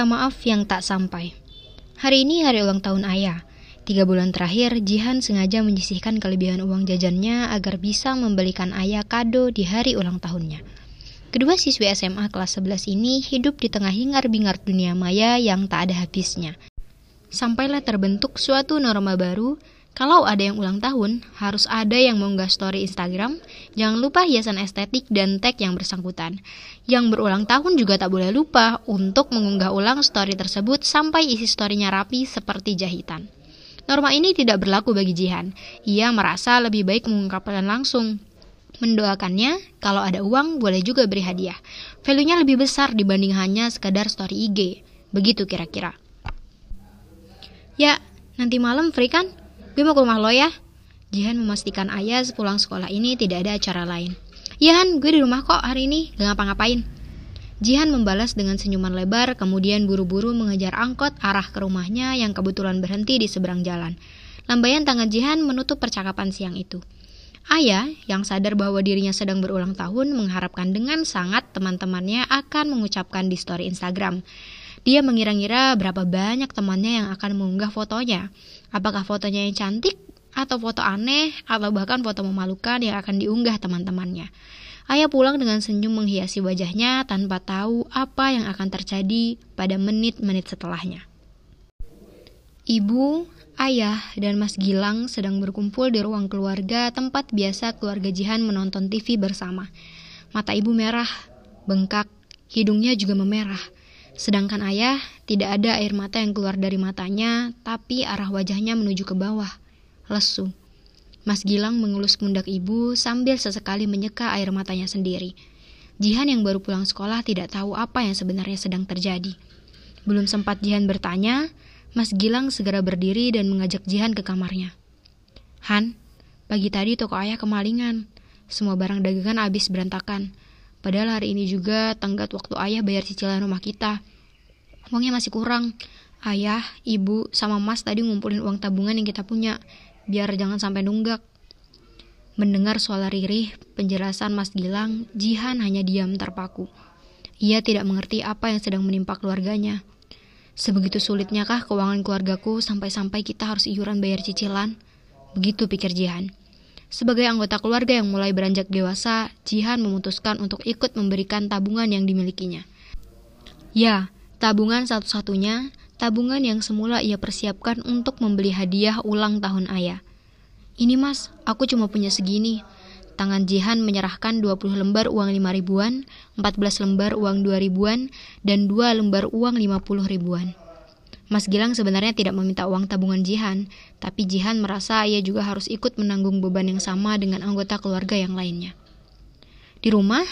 Kata maaf yang tak sampai. Hari ini hari ulang tahun ayah. Tiga bulan terakhir, Jihan sengaja menyisihkan kelebihan uang jajannya agar bisa membelikan ayah kado di hari ulang tahunnya. Kedua siswi SMA kelas 11 ini hidup di tengah hingar-bingar dunia maya yang tak ada habisnya. Sampailah terbentuk suatu norma baru kalau ada yang ulang tahun, harus ada yang mengunggah story Instagram. Jangan lupa hiasan estetik dan tag yang bersangkutan. Yang berulang tahun juga tak boleh lupa untuk mengunggah ulang story tersebut sampai isi storynya rapi seperti jahitan. Norma ini tidak berlaku bagi Jihan. Ia merasa lebih baik mengungkapkan langsung. Mendoakannya, kalau ada uang boleh juga beri hadiah. Value-nya lebih besar dibanding hanya sekadar story IG. Begitu kira-kira. Ya, nanti malam free kan? Gue mau ke rumah lo ya. Jihan memastikan ayah sepulang sekolah ini tidak ada acara lain. Ya Han, gue di rumah kok hari ini, gak ngapa-ngapain. Jihan membalas dengan senyuman lebar, kemudian buru-buru mengejar angkot arah ke rumahnya yang kebetulan berhenti di seberang jalan. Lambaian tangan Jihan menutup percakapan siang itu. Ayah, yang sadar bahwa dirinya sedang berulang tahun, mengharapkan dengan sangat teman-temannya akan mengucapkan di story Instagram. Dia mengira-ngira berapa banyak temannya yang akan mengunggah fotonya. Apakah fotonya yang cantik, atau foto aneh, atau bahkan foto memalukan yang akan diunggah teman-temannya. Ayah pulang dengan senyum menghiasi wajahnya tanpa tahu apa yang akan terjadi pada menit-menit setelahnya. Ibu, ayah, dan Mas Gilang sedang berkumpul di ruang keluarga tempat biasa keluarga Jihan menonton TV bersama. Mata ibu merah, bengkak, hidungnya juga memerah. Sedangkan ayah tidak ada air mata yang keluar dari matanya, tapi arah wajahnya menuju ke bawah, lesu. Mas Gilang mengelus pundak ibu sambil sesekali menyeka air matanya sendiri. Jihan yang baru pulang sekolah tidak tahu apa yang sebenarnya sedang terjadi. Belum sempat Jihan bertanya, Mas Gilang segera berdiri dan mengajak Jihan ke kamarnya. Han, pagi tadi toko ayah kemalingan. Semua barang dagangan habis berantakan. Padahal hari ini juga tenggat waktu ayah bayar cicilan rumah kita. Uangnya masih kurang. Ayah, ibu, sama mas tadi ngumpulin uang tabungan yang kita punya. Biar jangan sampai nunggak. Mendengar suara Ririh, penjelasan Mas Gilang, Jihan hanya diam terpaku. Ia tidak mengerti apa yang sedang menimpa keluarganya. Sebegitu sulitnya kah keuangan keluargaku sampai-sampai kita harus iuran bayar cicilan? Begitu pikir Jihan. Sebagai anggota keluarga yang mulai beranjak dewasa, Jihan memutuskan untuk ikut memberikan tabungan yang dimilikinya. Ya, tabungan satu-satunya, tabungan yang semula ia persiapkan untuk membeli hadiah ulang tahun ayah. Ini mas, aku cuma punya segini. Tangan Jihan menyerahkan 20 lembar uang 5 ribuan, 14 lembar uang 2 ribuan, dan 2 lembar uang 50 ribuan. Mas Gilang sebenarnya tidak meminta uang tabungan Jihan, tapi Jihan merasa ia juga harus ikut menanggung beban yang sama dengan anggota keluarga yang lainnya. Di rumah,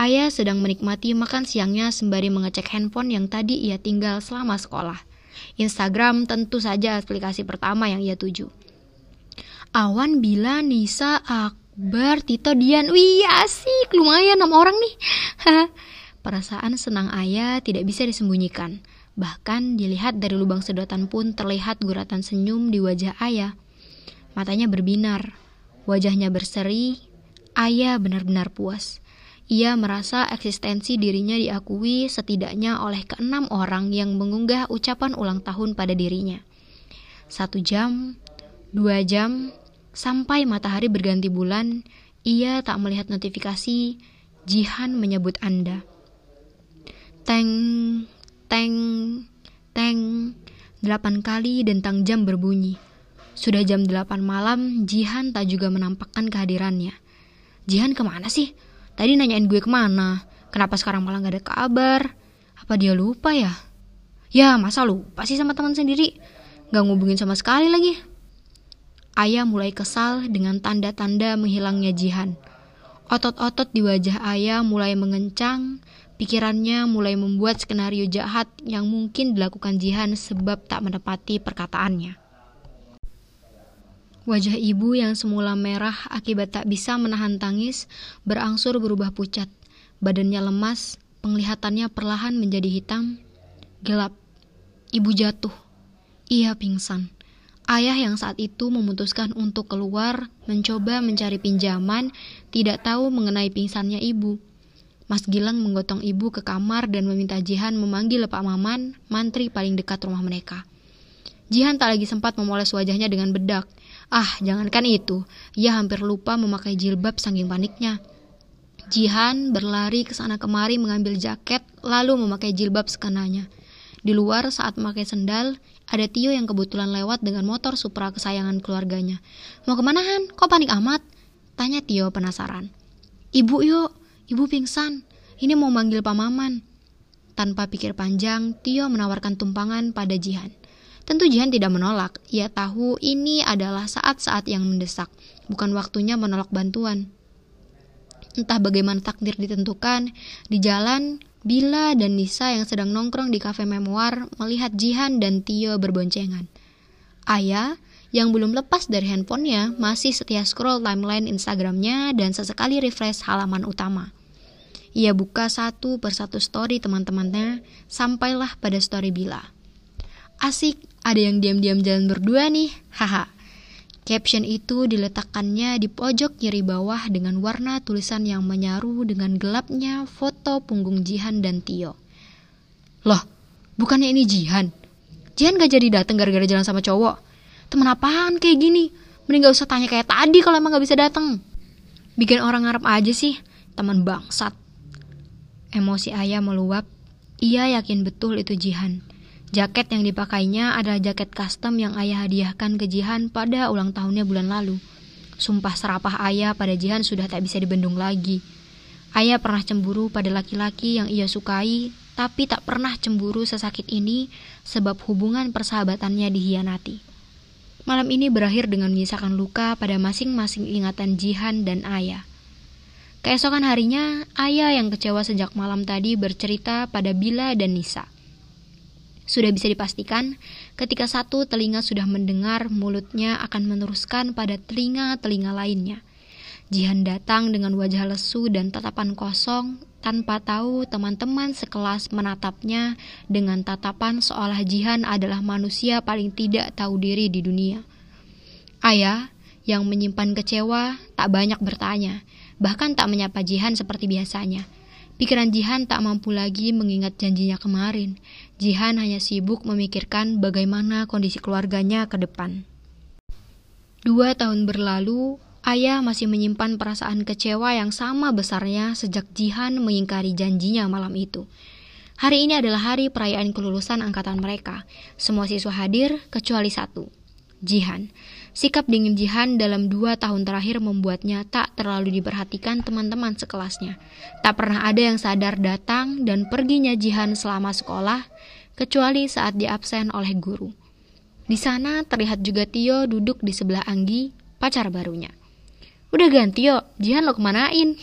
ayah sedang menikmati makan siangnya sembari mengecek handphone yang tadi ia tinggal selama sekolah. Instagram tentu saja aplikasi pertama yang ia tuju. Awan, Bila, Nisa, Akbar, Tito, Dian. Wih, asik, lumayan enam orang nih. Perasaan senang ayah tidak bisa disembunyikan. Bahkan dilihat dari lubang sedotan pun terlihat guratan senyum di wajah ayah. Matanya berbinar, wajahnya berseri, ayah benar-benar puas. Ia merasa eksistensi dirinya diakui setidaknya oleh keenam orang yang mengunggah ucapan ulang tahun pada dirinya. Satu jam, dua jam, sampai matahari berganti bulan, ia tak melihat notifikasi, Jihan menyebut Anda. Teng, Teng, teng, delapan kali dentang jam berbunyi. Sudah jam delapan malam, Jihan tak juga menampakkan kehadirannya. Jihan ke mana sih? Tadi nanyain gue ke mana? Kenapa sekarang malah gak ada kabar? Apa dia lupa ya? Ya, masa lupa sih sama teman sendiri? Gak ngubungin sama sekali lagi. Ayah mulai kesal dengan tanda-tanda menghilangnya Jihan. Otot-otot di wajah ayah mulai mengencang, Pikirannya mulai membuat skenario jahat yang mungkin dilakukan Jihan sebab tak menepati perkataannya. Wajah ibu yang semula merah akibat tak bisa menahan tangis berangsur berubah pucat. Badannya lemas, penglihatannya perlahan menjadi hitam, gelap. Ibu jatuh. Ia pingsan. Ayah yang saat itu memutuskan untuk keluar, mencoba mencari pinjaman, tidak tahu mengenai pingsannya ibu. Mas Gilang menggotong ibu ke kamar dan meminta Jihan memanggil Pak Maman, mantri paling dekat rumah mereka. Jihan tak lagi sempat memoles wajahnya dengan bedak. Ah, jangankan itu, ia hampir lupa memakai jilbab saking paniknya. Jihan berlari ke sana kemari mengambil jaket, lalu memakai jilbab sekenanya. Di luar saat memakai sendal, ada Tio yang kebetulan lewat dengan motor Supra kesayangan keluarganya. Mau ke mana Han? Kok panik amat? Tanya Tio penasaran. Ibu yuk, ibu pingsan. Ini mau manggil Pak Maman. Tanpa pikir panjang, Tio menawarkan tumpangan pada Jihan. Tentu Jihan tidak menolak. Ia tahu ini adalah saat-saat yang mendesak, bukan waktunya menolak bantuan. Entah bagaimana takdir ditentukan, di jalan Bila dan Nisa yang sedang nongkrong di kafe memoir melihat Jihan dan Tio berboncengan. Ayah, yang belum lepas dari handphonenya, masih setia scroll timeline Instagramnya dan sesekali refresh halaman utama. Ia buka satu persatu story teman-temannya, sampailah pada story Bila. Asik, ada yang diam-diam jalan berdua nih, haha. Caption itu diletakkannya di pojok kiri bawah dengan warna tulisan yang menyaru dengan gelapnya foto punggung Jihan dan Tio. Loh, bukannya ini Jihan? Jihan gak jadi datang gara-gara jalan sama cowok. Temen apaan kayak gini? Mending gak usah tanya kayak tadi kalau emang gak bisa datang. Bikin orang ngarep aja sih, teman bangsat. Emosi ayah meluap. Ia yakin betul itu Jihan. Jaket yang dipakainya adalah jaket custom yang ayah hadiahkan ke Jihan pada ulang tahunnya bulan lalu. Sumpah serapah ayah pada Jihan sudah tak bisa dibendung lagi. Ayah pernah cemburu pada laki-laki yang ia sukai, tapi tak pernah cemburu sesakit ini sebab hubungan persahabatannya dihianati. Malam ini berakhir dengan menyisakan luka pada masing-masing ingatan Jihan dan ayah. Keesokan harinya, ayah yang kecewa sejak malam tadi bercerita pada Bila dan Nisa. Sudah bisa dipastikan, ketika satu telinga sudah mendengar, mulutnya akan meneruskan pada telinga-telinga lainnya. Jihan datang dengan wajah lesu dan tatapan kosong, tanpa tahu teman-teman sekelas menatapnya dengan tatapan seolah Jihan adalah manusia paling tidak tahu diri di dunia. Ayah, yang menyimpan kecewa, tak banyak bertanya, bahkan tak menyapa Jihan seperti biasanya. Pikiran Jihan tak mampu lagi mengingat janjinya kemarin. Jihan hanya sibuk memikirkan bagaimana kondisi keluarganya ke depan. Dua tahun berlalu, ayah masih menyimpan perasaan kecewa yang sama besarnya sejak Jihan mengingkari janjinya malam itu. Hari ini adalah hari perayaan kelulusan angkatan mereka. Semua siswa hadir kecuali satu, Jihan. Sikap dingin Jihan dalam dua tahun terakhir membuatnya tak terlalu diperhatikan teman-teman sekelasnya. Tak pernah ada yang sadar datang dan perginya Jihan selama sekolah, kecuali saat diabsen oleh guru. Di sana terlihat juga Tio duduk di sebelah Anggi, pacar barunya. Udah ganti yo, Jihan lo kemanain?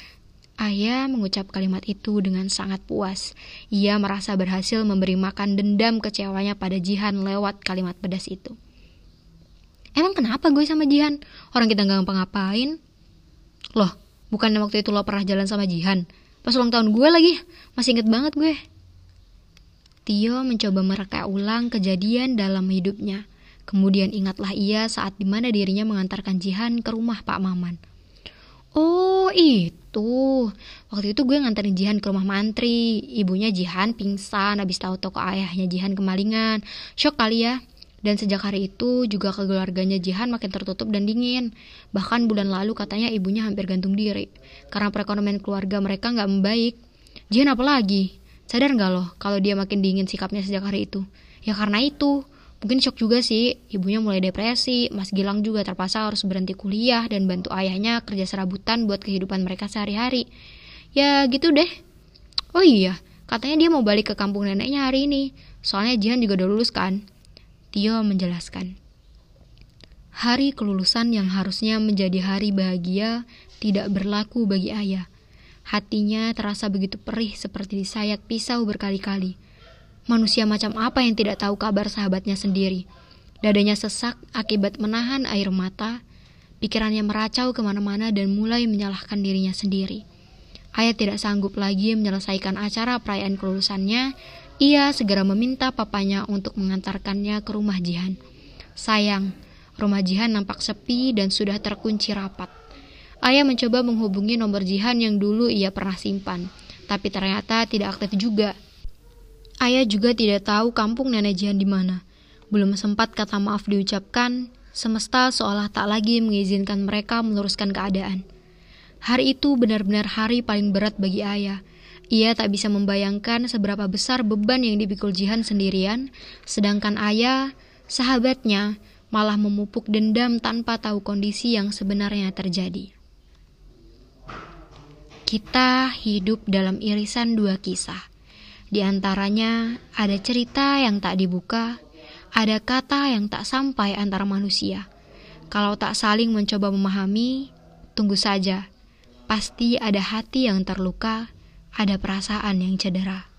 Ayah mengucap kalimat itu dengan sangat puas. Ia merasa berhasil memberi makan dendam kecewanya pada Jihan lewat kalimat pedas itu. Emang kenapa gue sama Jihan? Orang kita gak ngapa-ngapain. Loh, bukannya waktu itu lo pernah jalan sama Jihan? Pas ulang tahun gue lagi, masih inget banget gue. Tio mencoba mereka ulang kejadian dalam hidupnya. Kemudian ingatlah ia saat di mana dirinya mengantarkan Jihan ke rumah Pak Maman. Oh itu, waktu itu gue nganterin Jihan ke rumah mantri. Ibunya Jihan pingsan habis tahu toko ayahnya Jihan kemalingan. Shock kali ya. Dan sejak hari itu juga keluarganya Jihan makin tertutup dan dingin. Bahkan bulan lalu katanya ibunya hampir gantung diri. Karena perekonomian keluarga mereka nggak membaik. Jihan apa lagi? Sadar nggak loh kalau dia makin dingin sikapnya sejak hari itu? Ya karena itu. Mungkin shock juga sih, ibunya mulai depresi, Mas Gilang juga terpaksa harus berhenti kuliah dan bantu ayahnya kerja serabutan buat kehidupan mereka sehari-hari. Ya gitu deh. Oh iya, katanya dia mau balik ke kampung neneknya hari ini. Soalnya Jihan juga udah lulus kan. Tio menjelaskan. Hari kelulusan yang harusnya menjadi hari bahagia tidak berlaku bagi ayah. Hatinya terasa begitu perih seperti disayat pisau berkali-kali. Manusia macam apa yang tidak tahu kabar sahabatnya sendiri? Dadanya sesak akibat menahan air mata, pikirannya meracau ke mana-mana dan mulai menyalahkan dirinya sendiri. Ayah tidak sanggup lagi menyelesaikan acara perayaan kelulusannya ia segera meminta papanya untuk mengantarkannya ke rumah Jihan. Sayang, rumah Jihan nampak sepi dan sudah terkunci rapat. Ayah mencoba menghubungi nomor Jihan yang dulu ia pernah simpan, tapi ternyata tidak aktif juga. Ayah juga tidak tahu kampung nenek Jihan di mana. Belum sempat kata maaf diucapkan, semesta seolah tak lagi mengizinkan mereka meluruskan keadaan. Hari itu benar-benar hari paling berat bagi ayah. Ia tak bisa membayangkan seberapa besar beban yang dipikul Jihan sendirian, sedangkan ayah, sahabatnya, malah memupuk dendam tanpa tahu kondisi yang sebenarnya terjadi. Kita hidup dalam irisan dua kisah. Di antaranya ada cerita yang tak dibuka, ada kata yang tak sampai antara manusia. Kalau tak saling mencoba memahami, tunggu saja. Pasti ada hati yang terluka, ada perasaan yang cedera.